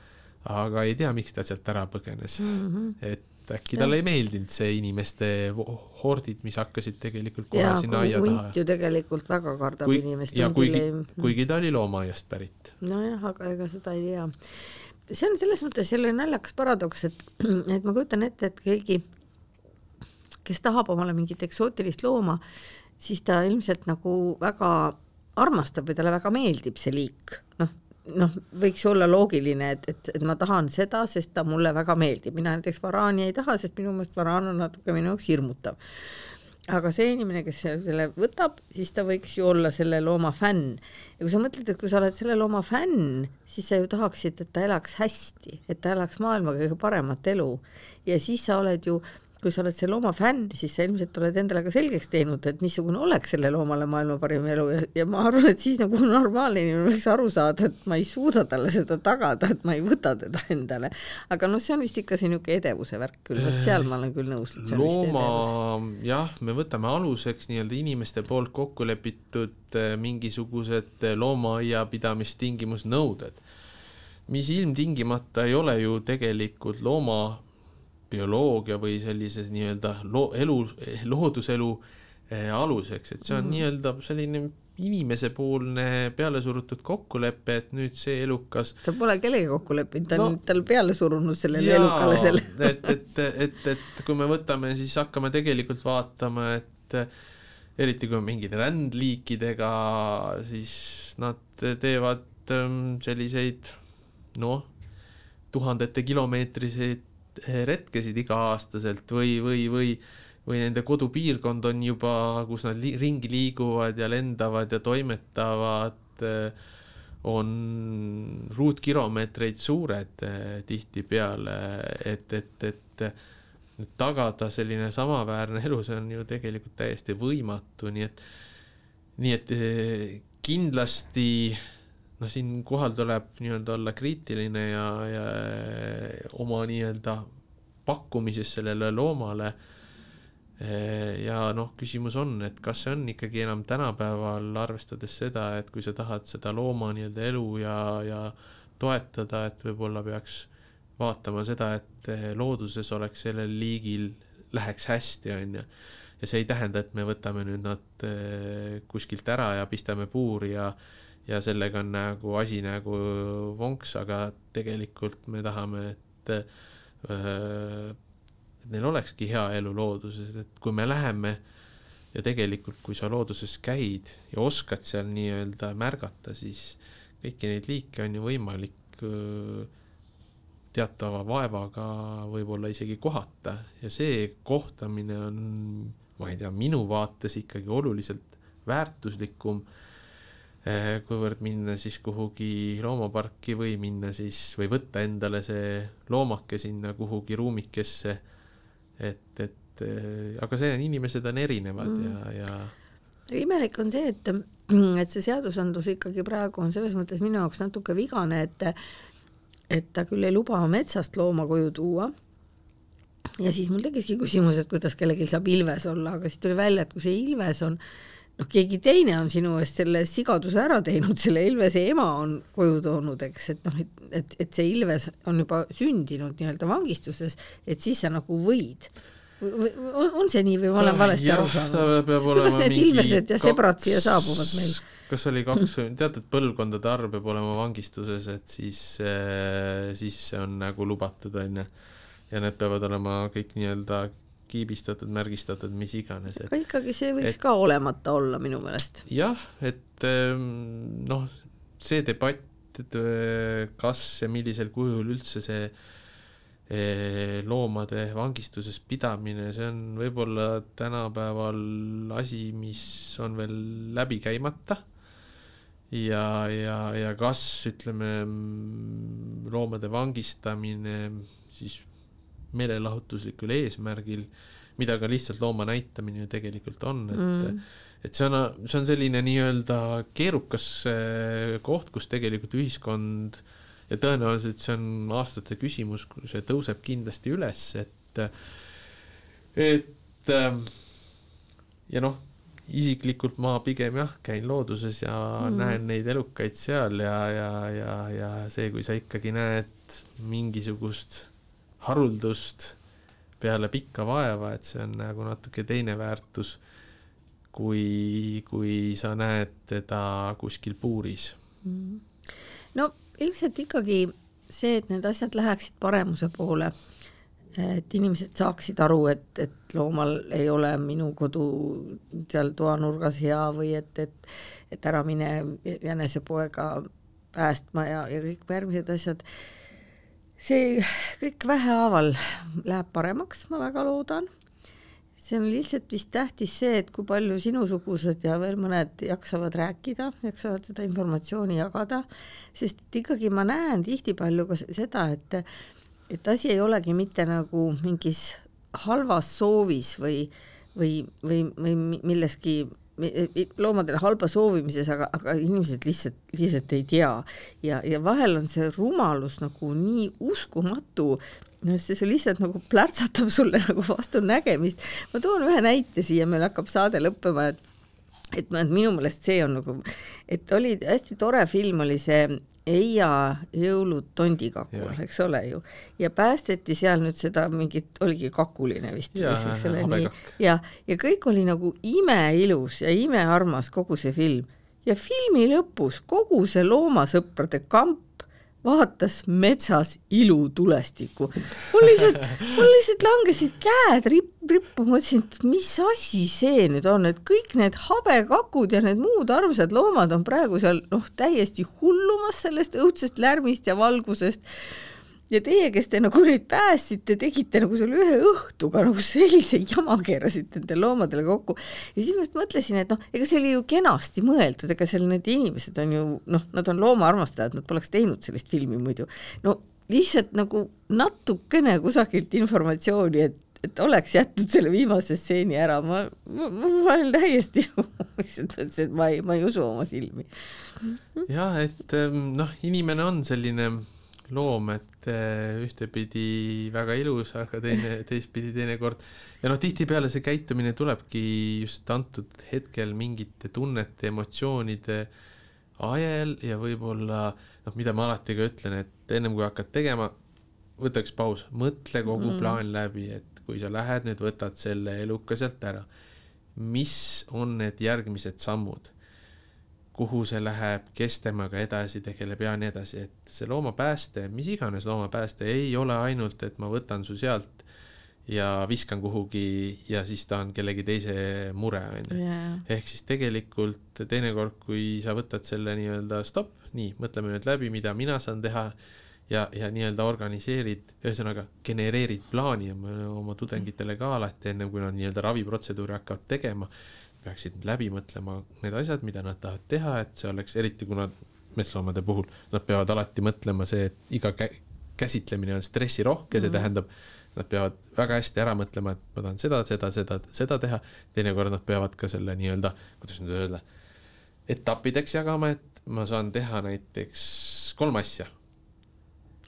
aga ei tea, miks ta sealt ära põgenes mm. -hmm. et et äkki talle ei meeldinud see inimeste hordid, mis hakkasid tegelikult kohe ja, sinna aia taha. ju tegelikult väga kardab Kui, inimest. ja kuigi, kuigi ta oli loomaaiast pärit. nojah, aga ega seda ei tea. see on selles mõttes jälle naljakas paradoks, et, et ma kujutan ette, et keegi, kes tahab omale mingit eksootilist looma, siis ta ilmselt nagu väga armastab või talle väga meeldib see liik, noh, noh, võiks olla loogiline, et, et, et ma tahan seda, sest ta mulle väga meeldib, mina näiteks varaani ei taha, sest minu meelest varaan on natuke minu jaoks hirmutav. aga see inimene, kes selle võtab, siis ta võiks ju olla selle looma fänn. ja kui sa mõtled, et kui sa oled selle looma fänn, siis sa ju tahaksid, et ta elaks hästi, et ta elaks maailma kõige paremat elu ja siis sa oled ju kui sa oled selle looma fänn, siis sa ilmselt oled endale ka selgeks teinud, et missugune oleks selle loomale maailma parim elu. Ja, ja ma arvan, et siis nagu normaalne inimene võiks aru saada, et ma ei suuda talle seda tagada, et ma ei võta teda endale. aga noh, see on vist ikka see niisugune edevuse värk küll, vot seal ma olen küll nõus, et see on looma, jah, me võtame aluseks nii-öelda inimeste poolt kokku lepitud eh, mingisugused eh, loomaiapidamistingimusnõuded, mis ilmtingimata ei ole ju tegelikult looma bioloogia või sellises nii-öelda loo-, elu, looduselu eh, aluseks, et see on mm. nii-öelda selline inimesepoolne pealesurutud kokkulepe, et nüüd see elukas ta pole kellegagi kokku leppinud, ta on no, tal peale surunud sellele jaa, elukale selle et, et, et, et kui me võtame, siis hakkame tegelikult vaatama, et eriti kui on mingid rändliikidega, siis nad teevad ähm, selliseid noh, tuhandete kilomeetriseid retkesid iga-aastaselt või, või, või, või nende kodupiirkond on juba, kus nad li ringi liiguvad ja lendavad ja toimetavad, on ruutkilomeetreid suured eh, tihtipeale, et, et, et nüüd tagada selline samaväärne elu, see on ju tegelikult täiesti võimatu, nii et, nii et eh, kindlasti noh, siinkohal tuleb nii-öelda olla kriitiline ja, ja oma nii-öelda pakkumises sellele loomale. ja noh, küsimus on, et kas see on ikkagi enam tänapäeval, arvestades seda, et kui sa tahad seda looma nii-öelda elu ja, ja toetada, et võib-olla peaks vaatama seda, et looduses oleks sellel liigil, läheks hästi, on ju ja see ei tähenda, et me võtame nüüd nad kuskilt ära ja pistame puuri ja ja sellega on nagu asi nagu vonks, aga tegelikult me tahame, et äh, et neil olekski hea elu looduses, et kui me läheme ja tegelikult, kui sa looduses käid ja oskad seal nii-öelda märgata, siis kõiki neid liike on ju võimalik äh, teatava vaevaga võib-olla isegi kohata. Ja see kohtamine on, ma ei tea, minu vaates ikkagi oluliselt väärtuslikum kuivõrd minna siis kuhugi loomaparki või minna siis või võtta endale see loomake sinna kuhugi ruumikesse. et, et eh, aga see on, inimesed on erinevad mm. ja, ja. imelik on see, et, et see seadusandlus ikkagi praegu on selles mõttes minu jaoks natuke vigane, et et ta küll ei luba metsast looma koju tuua ja siis mul tekkiski küsimus, et kuidas kellelgi saab ilves olla, aga siis tuli välja, et kui see ilves on noh, keegi teine on sinu eest selle sigaduse ära teinud, selle Ilvese ema on koju toonud, eks, et noh, et, et, et see Ilves on juba sündinud nii-öelda vangistuses, et siis sa nagu võid on, on see nii või ma olen valesti aru saanud? kuidas need ilvesed ja sebrad siia saabuvad meil? kas oli kaks või teatud põlvkondade arv peab olema vangistuses, et siis, eh, siis see on nagu lubatud, on ju. ja need peavad olema kõik nii-öelda kiibistatud, märgistatud, mis iganes. aga ikkagi see võiks et, ka olemata olla minu meelest. jah, et ehm, noh, see debatt, äh, kas ja millisel kujul üldse see äh, loomade vangistuses pidamine, see on võib-olla tänapäeval asi, mis on veel läbi käimata. ja, ja, ja kas ütleme, loomade vangistamine siis meelelahutuslikul eesmärgil, mida ka lihtsalt looma näitamine ju tegelikult on, et mm. et see on, see on selline nii-öelda keerukas eh, koht, kus tegelikult ühiskond ja tõenäoliselt see on aastate küsimus, see tõuseb kindlasti üles, et, et ja noh, isiklikult ma pigem jah, käin looduses ja mm. näen neid elukaid seal ja, ja, ja, ja see, kui sa ikkagi näed mingisugust haruldust peale pikka vaeva, et see on nagu natuke teine väärtus, kui, kui sa näed teda kuskil puuris. no ilmselt ikkagi see, et need asjad läheksid paremuse poole, et inimesed saaksid aru, et, et loomal ei ole minu kodu seal toanurgas hea või et, et et ära mine jänesepoega päästma ja, ja kõik järgmised asjad. See kõik vähehaaval läheb paremaks, ma väga loodan. see on lihtsalt vist tähtis see, et kui palju sinusugused ja veel mõned jaksavad rääkida, jaksavad seda informatsiooni jagada, sest ikkagi ma näen tihtipalu ka seda, et et asi ei olegi mitte nagu mingis halvas soovis või, või, või, või milleski loomadele halba soovimises, aga, aga inimesed lihtsalt, lihtsalt ei tea ja, ja vahel on see rumalus nagu nii uskumatu, no see, see lihtsalt nagu plärtsatab sulle nagu vastu nägemist. ma toon ühe näite siia, meil hakkab saade lõppema, et et minu meelest see on nagu, et oli hästi tore film oli see Eia jõulud tondikakul, eks ole ju, ja päästeti seal nüüd seda mingit, oligi kakuline vist, eks ole, nii, ja, ja kõik oli nagu imeilus ja imearmas, kogu see film. ja filmi lõpus kogu see loomasõprade kamp vaatas metsas ilutulestikku. mul lihtsalt, mul lihtsalt langesid käed ripp, rippu, ma mõtlesin, et mis asi see nüüd on, et kõik need habekakud ja need muud armsad loomad on praegu seal noh, täiesti hullumas sellest õudsest lärmist ja valgusest ja teie, kes te nagu neid päästsite, tegite nagu selle ühe õhtuga nagu sellise jama keerasite nendele loomadele kokku. ja siis ma just mõtlesin, et noh, ega see oli ju kenasti mõeldud, ega seal need inimesed on ju noh, nad on loomaarmastajad, nad poleks teinud sellist filmi muidu. no lihtsalt nagu natukene kusagilt informatsiooni, et et oleks jätnud selle viimase stseeni ära, ma, ma, ma olen täiesti lihtsalt mõtlesin, et ma ei, ma ei usu oma silmi. jah, et noh, inimene on selline loom, et eh, ühtepidi väga ilus, aga teine, teistpidi teinekord ja noh, tihtipeale see käitumine tulebki just antud hetkel mingite tunnete, emotsioonide ajel ja võib-olla noh, mida ma alati ka ütlen, et ennem kui hakkad tegema, võta üks paus, mõtle kogu mm. plaan läbi, et kui sa lähed nüüd, võtad selle eluka sealt ära, mis on need järgmised sammud kuhu see läheb, kes temaga edasi tegeleb ja nii edasi, et see loomapääste, mis iganes loomapääste, ei ole ainult, et ma võtan su sealt ja viskan kuhugi ja siis ta on kellegi teise mure, on ju. ehk siis tegelikult teinekord, kui sa võtad selle nii-öelda stopp, nii, mõtleme nüüd läbi, mida mina saan teha ja, ja nii-öelda organiseerid, ühesõnaga genereerid plaani ja ma oma tudengitele ka alati, ennem kui nad nii-öelda raviprotseduuri hakkavad tegema peaksid läbi mõtlema need asjad, mida nad tahavad teha, et see oleks, eriti kuna metsloomade puhul nad peavad alati mõtlema see, et iga kä käsitlemine on stressirohke, see mm -hmm. tähendab, nad peavad väga hästi ära mõtlema, et ma tahan seda, seda, seda, seda teha, teinekord nad peavad ka selle nii-öelda, kuidas nüüd öelda, etappideks jagama, et ma saan teha näiteks kolm asja.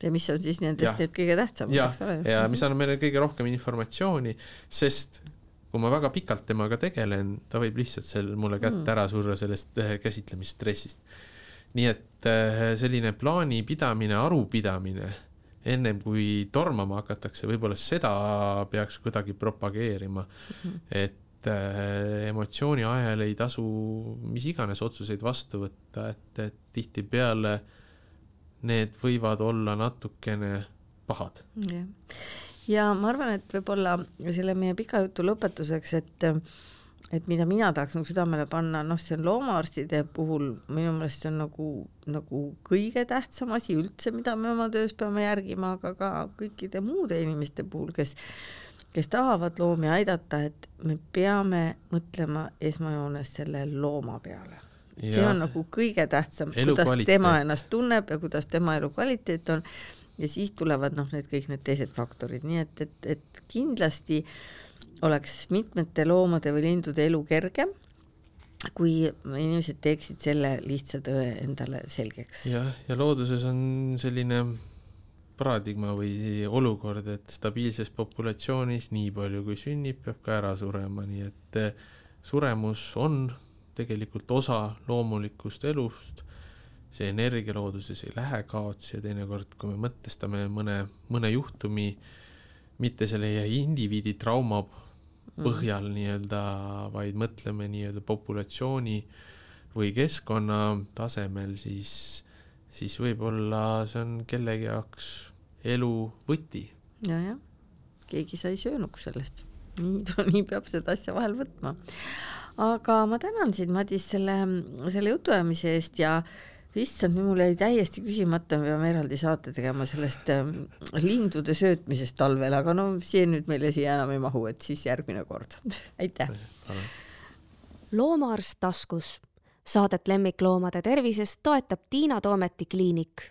Ja mis on siis nendest need kõige tähtsamad, eks ole. ja mis annab meile kõige rohkem informatsiooni, sest kui ma väga pikalt temaga tegelen, ta võib lihtsalt seal mulle kätt mm. ära surra sellest äh, käsitlemisstressist. nii et äh, selline plaani pidamine, arupidamine ennem kui tormama hakatakse, võib-olla seda peaks kuidagi propageerima mm, -hmm. et äh, emotsiooni ajal ei tasu mis iganes otsuseid vastu võtta, et, et tihtipeale need võivad olla natukene pahad yeah ja ma arvan, et võib-olla selle meie pika jutu lõpetuseks, et et mida mina tahaks nagu südamele panna, noh, see on loomaarstide puhul minu meelest see on nagu, nagu kõige tähtsam asi üldse, mida me oma töös peame järgima, aga ka kõikide muude inimeste puhul, kes kes tahavad loomi aidata, et me peame mõtlema esmajoones selle looma peale. see on nagu kõige tähtsam, kuidas tema ennast tunneb ja kuidas tema elukvaliteet on ja siis tulevad noh, need kõik need teised faktorid, nii et, et, et kindlasti oleks mitmete loomade või lindude elu kergem, kui inimesed teeksid selle lihtsa tõe endale selgeks. jah, ja looduses on selline paradigma või olukord, et stabiilses populatsioonis nii palju kui sünnib, peab ka ära surema, nii et eh, suremus on tegelikult osa loomulikust elust see energia looduses ei lähe kaotsi ja teinekord, kui me mõtestame mõne, mõne juhtumi mitte selle indiviidi trauma mhm. põhjal mm. nii-öelda, vaid mõtleme nii-öelda populatsiooni või keskkonna tasemel, siis, siis võib-olla see on kellegi jaoks elu võti ja,. jajah, keegi sai söönuks sellest, nii, nii peab seda asja vahel võtma. aga ma tänan sind, Madis, selle, selle jutuajamise eest ja issand, mul jäi täiesti küsimata, me peame eraldi saate tegema sellest äh, lindude söötmisest talvel, aga no see nüüd meile siia enam ei mahu, et siis järgmine kord. aitäh. loomaarst taskus. Saadet lemmikloomade tervisest toetab Tiina Toometi kliinik